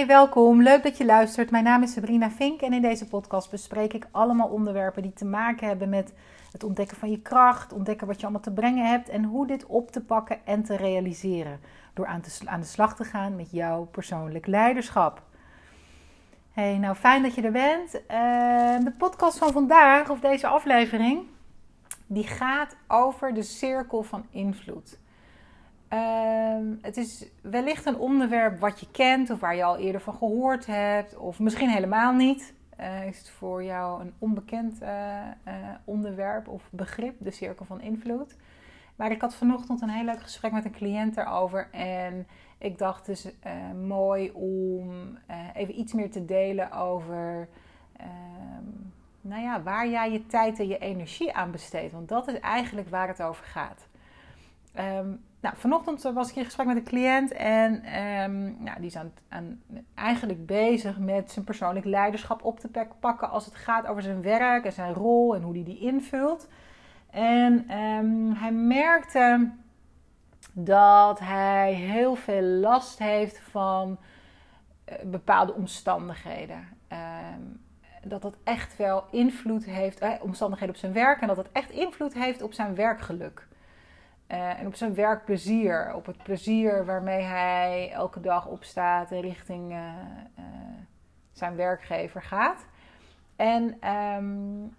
Hey, welkom. Leuk dat je luistert. Mijn naam is Sabrina Vink en in deze podcast bespreek ik allemaal onderwerpen die te maken hebben met het ontdekken van je kracht, ontdekken wat je allemaal te brengen hebt en hoe dit op te pakken en te realiseren door aan, te, aan de slag te gaan met jouw persoonlijk leiderschap. Hey, nou fijn dat je er bent. Uh, de podcast van vandaag, of deze aflevering, die gaat over de cirkel van invloed. Ehm, het is wellicht een onderwerp wat je kent of waar je al eerder van gehoord hebt, of misschien helemaal niet. Uh, is het voor jou een onbekend uh, uh, onderwerp of begrip, de cirkel van invloed? Maar ik had vanochtend een heel leuk gesprek met een cliënt daarover. En ik dacht dus mooi om even iets meer te delen over ehm, nou ja, waar jij je tijd en je energie aan besteedt. Want dat is eigenlijk waar het over gaat. Um, nou, vanochtend was ik in gesprek met een cliënt en um, nou, die is aan, eigenlijk bezig met zijn persoonlijk leiderschap op te pakken als het gaat over zijn werk en zijn rol en hoe hij die, die invult. En um, hij merkte dat hij heel veel last heeft van uh, bepaalde omstandigheden. Um, dat dat echt wel invloed heeft, eh, omstandigheden op zijn werk en dat dat echt invloed heeft op zijn werkgeluk. Uh, en op zijn werkplezier, op het plezier waarmee hij elke dag opstaat en richting uh, uh, zijn werkgever gaat. En um,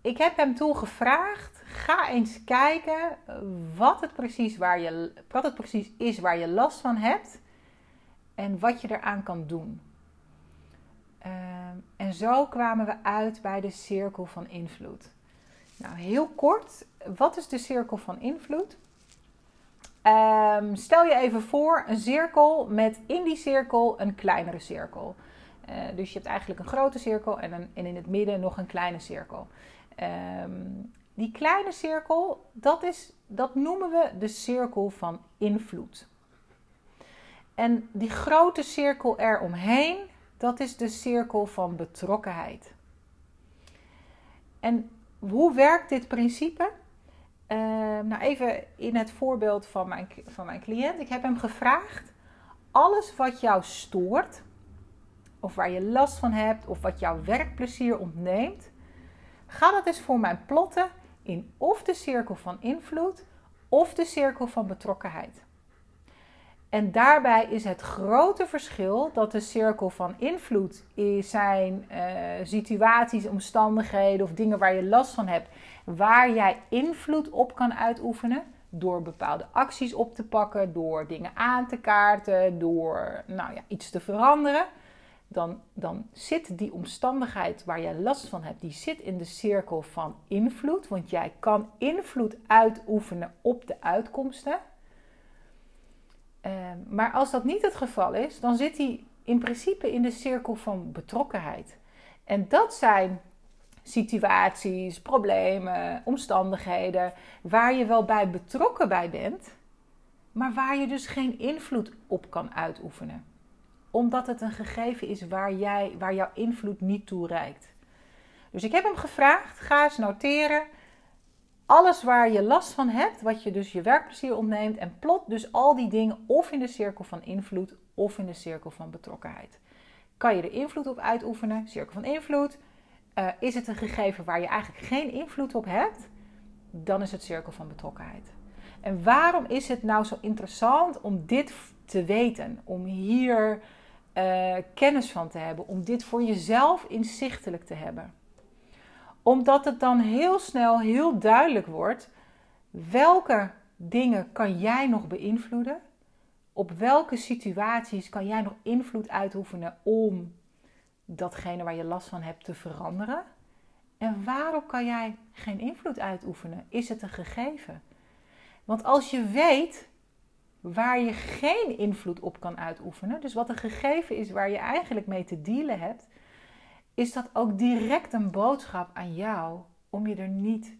ik heb hem toen gevraagd: ga eens kijken wat het, precies waar je, wat het precies is waar je last van hebt en wat je eraan kan doen. en zo kwamen we uit bij de cirkel van invloed. Nou, heel kort, wat is de cirkel van invloed? Um, stel je even voor een cirkel met in die cirkel een kleinere cirkel. Uh, dus je hebt eigenlijk een grote cirkel en, in het midden nog een kleine cirkel. Um, die kleine cirkel, dat, is, dat noemen we de cirkel van invloed. En die grote cirkel eromheen, dat is de cirkel van betrokkenheid. En hoe werkt dit principe? Uh, nou, even in het voorbeeld van mijn, van mijn cliënt. Ik heb hem gevraagd: alles wat jou stoort, of waar je last van hebt, of wat jouw werkplezier ontneemt, ga dat eens voor mij plotten in of de cirkel van invloed of de cirkel van betrokkenheid. En daarbij is het grote verschil dat de cirkel van invloed zijn uh, situaties, omstandigheden of dingen waar je last van hebt, waar jij invloed op kan uitoefenen door bepaalde acties op te pakken, door dingen aan te kaarten, door nou ja, iets te veranderen. Dan, dan zit die omstandigheid waar jij last van hebt, die zit in de cirkel van invloed. Want jij kan invloed uitoefenen op de uitkomsten. Ehm, maar als dat niet het geval is, dan zit hij in principe in de cirkel van betrokkenheid. En dat zijn situaties, problemen, omstandigheden waar je wel bij betrokken bij bent, maar waar je dus geen invloed op kan uitoefenen. Omdat het een gegeven is waar, jij, waar jouw invloed niet toe reikt. Dus ik heb hem gevraagd: ga eens noteren alles waar je last van hebt, wat je dus je werkplezier ontneemt, en plot dus al die dingen of in de cirkel van invloed of in de cirkel van betrokkenheid. Kan je er invloed op uitoefenen? Cirkel van invloed. Uh, is het een gegeven waar je eigenlijk geen invloed op hebt? Dan is het cirkel van betrokkenheid. En waarom is het nou zo interessant om dit te weten? Om hier uh, kennis van te hebben, om dit voor jezelf inzichtelijk te hebben? Omdat het dan heel snel heel duidelijk wordt welke dingen kan jij nog beïnvloeden? Op welke situaties kan jij nog invloed uitoefenen om datgene waar je last van hebt te veranderen? En waarom kan jij geen invloed uitoefenen? Is het een gegeven? Want als je weet waar je geen invloed op kan uitoefenen, dus wat een gegeven is waar je eigenlijk mee te dealen hebt, is dat ook direct een boodschap aan jou om je er niet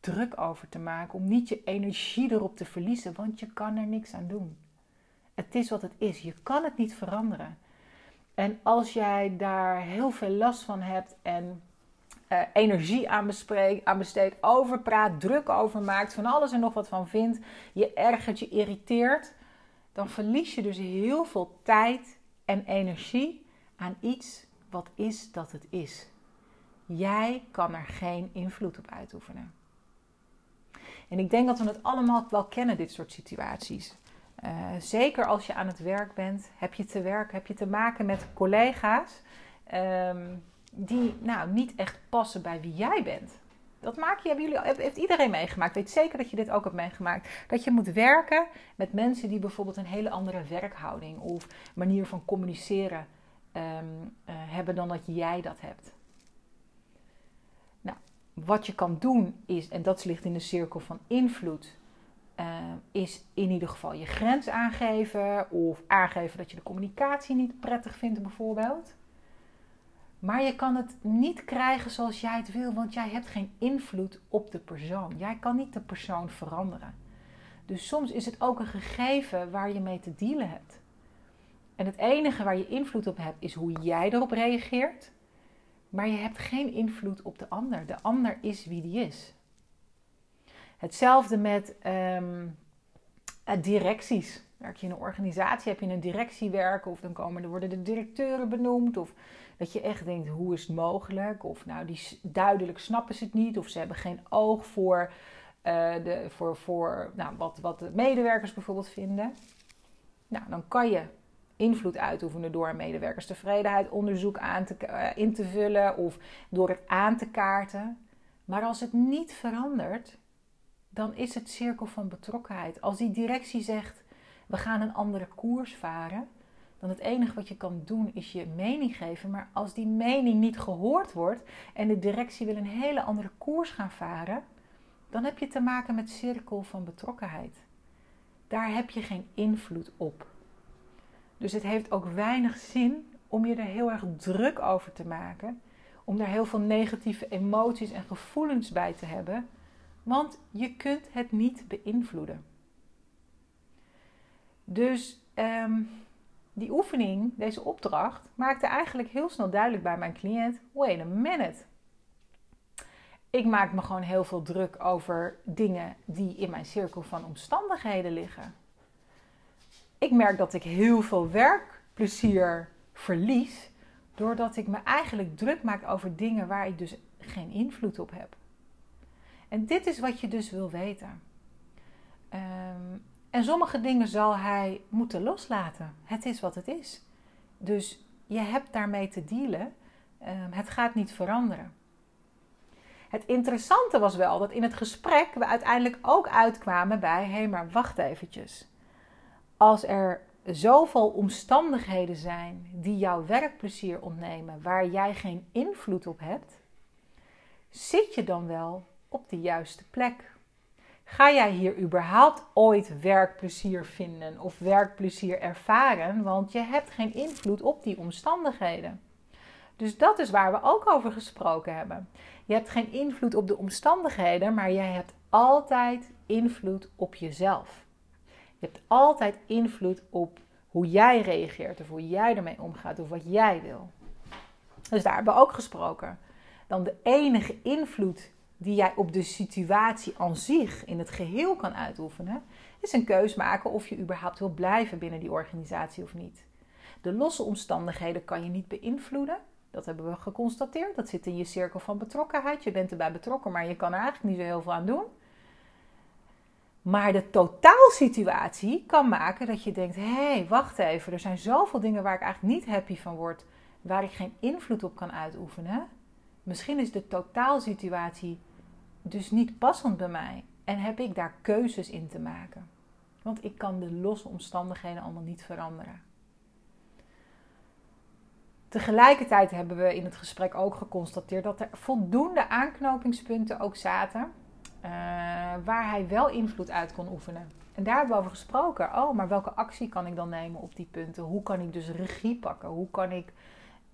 druk over te maken, om niet je energie erop te verliezen, want je kan er niks aan doen. Het is wat het is, je kan het niet veranderen. En als jij daar heel veel last van hebt en uh, energie aan, aan besteedt, over praat, druk over maakt, van alles en nog wat van vindt, je ergert, je irriteert, dan verlies je dus heel veel tijd en energie aan iets wat is dat het is. Jij kan er geen invloed op uitoefenen. En ik denk dat we het allemaal wel kennen, dit soort situaties. Uh, zeker als je aan het werk bent, heb je te werk, heb je te maken met collega's um, die nou niet echt passen bij wie jij bent. Dat maak je, hebben jullie, heeft iedereen meegemaakt. Weet zeker dat je dit ook hebt meegemaakt. Dat je moet werken met mensen die bijvoorbeeld een hele andere werkhouding of manier van communiceren um, uh, hebben dan dat jij dat hebt. Nou, wat je kan doen is, en dat ligt in de cirkel van invloed, uh, is in ieder geval je grens aangeven of aangeven dat je de communicatie niet prettig vindt, bijvoorbeeld. Maar je kan het niet krijgen zoals jij het wil, want jij hebt geen invloed op de persoon. Jij kan niet de persoon veranderen. Dus soms is het ook een gegeven waar je mee te dealen hebt. En het enige waar je invloed op hebt is hoe jij erop reageert. Maar je hebt geen invloed op de ander. De ander is wie die is. Hetzelfde met um, directies. Werk je in een organisatie, heb je een directiewerk of dan komen er worden de directeuren benoemd of dat je echt denkt, hoe is het mogelijk? Of nou, die duidelijk snappen ze het niet. Of ze hebben geen oog voor, uh, de, voor, voor nou, wat, wat de medewerkers bijvoorbeeld vinden. Nou, dan kan je invloed uitoefenen door medewerkerstevredenheid onderzoek aan te, uh, in te vullen of door het aan te kaarten. Maar als het niet verandert, dan is het cirkel van betrokkenheid. Als die directie zegt, we gaan een andere koers varen, dan het enige wat je kan doen is je mening geven. Maar als die mening niet gehoord wordt en de directie wil een hele andere koers gaan varen, dan heb je te maken met cirkel van betrokkenheid. Daar heb je geen invloed op. Dus het heeft ook weinig zin om je er heel erg druk over te maken, om daar heel veel negatieve emoties en gevoelens bij te hebben, want je kunt het niet beïnvloeden. Dus um, die oefening, deze opdracht, maakte eigenlijk heel snel duidelijk bij mijn cliënt: wait a minute. Ik maak me gewoon heel veel druk over dingen die in mijn cirkel van omstandigheden liggen. Ik merk dat ik heel veel werkplezier verlies doordat ik me eigenlijk druk maak over dingen waar ik dus geen invloed op heb. En dit is wat je dus wil weten. Um, en sommige dingen zal hij moeten loslaten. Het is wat het is. Dus je hebt daarmee te dealen. Ehm, het gaat niet veranderen. Het interessante was wel dat in het gesprek we uiteindelijk ook uitkwamen bij: hé, maar wacht eventjes. Als er zoveel omstandigheden zijn die jouw werkplezier ontnemen, waar jij geen invloed op hebt, zit je dan wel op de juiste plek? Ga jij hier überhaupt ooit werkplezier vinden of werkplezier ervaren? Want je hebt geen invloed op die omstandigheden. Dus dat is waar we ook over gesproken hebben. Je hebt geen invloed op de omstandigheden, maar jij hebt altijd invloed op jezelf. Je hebt altijd invloed op hoe jij reageert of hoe jij ermee omgaat of wat jij wil. Dus daar hebben we ook gesproken. Dan de enige invloed die jij op de situatie aan zich in het geheel kan uitoefenen, is een keus maken of je überhaupt wil blijven binnen die organisatie of niet. De losse omstandigheden kan je niet beïnvloeden. Dat hebben we geconstateerd. Dat zit in je cirkel van betrokkenheid. Je bent erbij betrokken, maar je kan er eigenlijk niet zo heel veel aan doen. Maar de totaalsituatie kan maken dat je denkt: hé, hey, wacht even, er zijn zoveel dingen waar ik eigenlijk niet happy van word, waar ik geen invloed op kan uitoefenen. Misschien is de totaalsituatie dus niet passend bij mij. En heb ik daar keuzes in te maken. Want ik kan de losse omstandigheden allemaal niet veranderen. Tegelijkertijd hebben we in het gesprek ook geconstateerd dat er voldoende aanknopingspunten ook zaten. Uh, waar hij wel invloed uit kon oefenen. En daar hebben we over gesproken. Oh, maar welke actie kan ik dan nemen op die punten? Hoe kan ik dus regie pakken? Hoe kan ik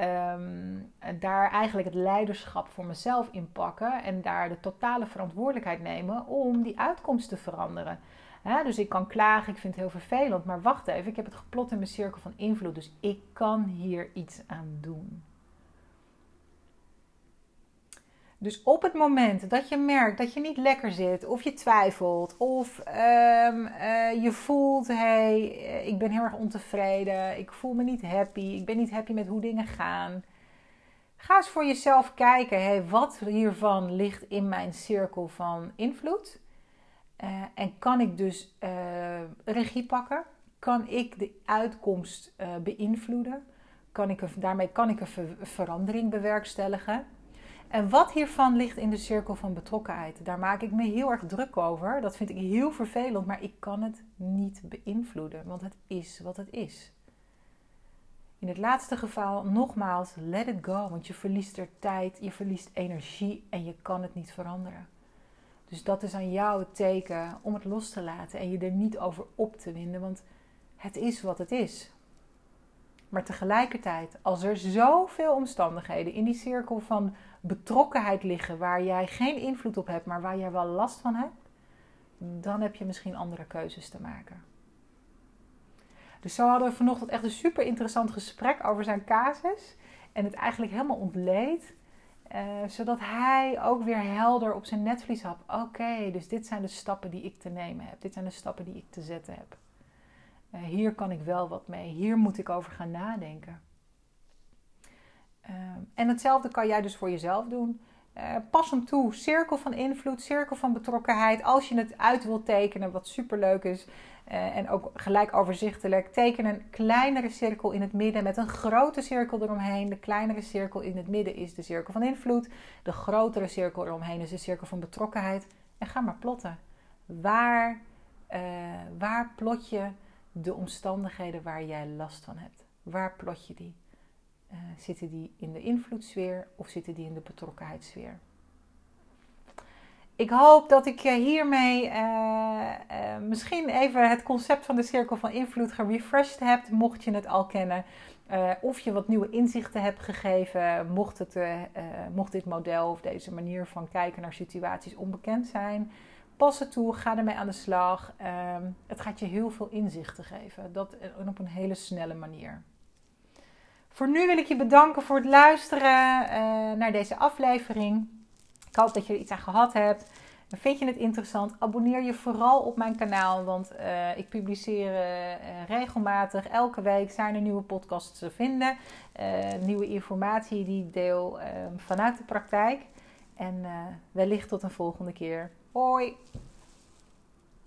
Um, daar eigenlijk het leiderschap voor mezelf in pakken en daar de totale verantwoordelijkheid nemen om die uitkomst te veranderen. dus ik kan klagen, ik vind het heel vervelend, maar wacht even, ik heb het geplot in mijn cirkel van invloed, dus ik kan hier iets aan doen. Dus op het moment dat je merkt dat je niet lekker zit, of je twijfelt, of ehm, eh, je voelt: hé, hey, eh, ik ben heel erg ontevreden, ik voel me niet happy, ik ben niet happy met hoe dingen gaan. Ga eens voor jezelf kijken: hey, wat hiervan ligt in mijn cirkel van invloed? Uh, en kan ik dus regie pakken? Kan ik de uitkomst beïnvloeden? Kan ik daarmee kan ik een verandering bewerkstelligen? En wat hiervan ligt in de cirkel van betrokkenheid? Daar maak ik me heel erg druk over. Dat vind ik heel vervelend, maar ik kan het niet beïnvloeden, want het is wat het is. In het laatste geval, nogmaals, let it go, want je verliest er tijd, je verliest energie en je kan het niet veranderen. Dus dat is aan jou het teken om het los te laten en je er niet over op te winden, want het is wat het is. Maar tegelijkertijd, als er zoveel omstandigheden in die cirkel van betrokkenheid liggen waar jij geen invloed op hebt, maar waar jij wel last van hebt, dan heb je misschien andere keuzes te maken. Dus zo hadden we vanochtend echt een super interessant gesprek over zijn casus en het eigenlijk helemaal ontleed. Uh, zodat hij ook weer helder op zijn netvlies had. Oké, dus dit zijn de stappen die ik te nemen heb. Dit zijn de stappen die ik te zetten heb. Uh, hier kan ik wel wat mee. Hier moet ik over gaan nadenken. Ehm, en hetzelfde kan jij dus voor jezelf doen. Uh, pas hem toe. Cirkel van invloed, cirkel van betrokkenheid. Als je het uit wilt tekenen, wat super leuk is. Uh, en ook gelijk overzichtelijk. Teken een kleinere cirkel in het midden met een grote cirkel eromheen. De kleinere cirkel in het midden is de cirkel van invloed. De grotere cirkel eromheen is de cirkel van betrokkenheid. En ga maar plotten. Waar, waar plot je de omstandigheden waar jij last van hebt? Waar plot je die? Uh, zitten die in de invloedssfeer of zitten die in de betrokkenheidssfeer? Ik hoop dat ik hiermee uh, uh, misschien even het concept van de cirkel van invloed gerefreshed heb, mocht je het al kennen. of je wat nieuwe inzichten hebt gegeven, mocht, het, mocht dit model of deze manier van kijken naar situaties onbekend zijn. Pas het toe, ga ermee aan de slag. Ehm, het gaat je heel veel inzichten geven. Dat op een hele snelle manier. Voor nu wil ik je bedanken voor het luisteren uh, naar deze aflevering. Ik hoop dat je er iets aan gehad hebt. Vind je het interessant? Abonneer je vooral op mijn kanaal, want uh, ik publiceer uh, regelmatig. Elke week zijn er nieuwe podcasts te vinden. nieuwe informatie die ik deel vanuit de praktijk. En wellicht tot een volgende keer. Hoi!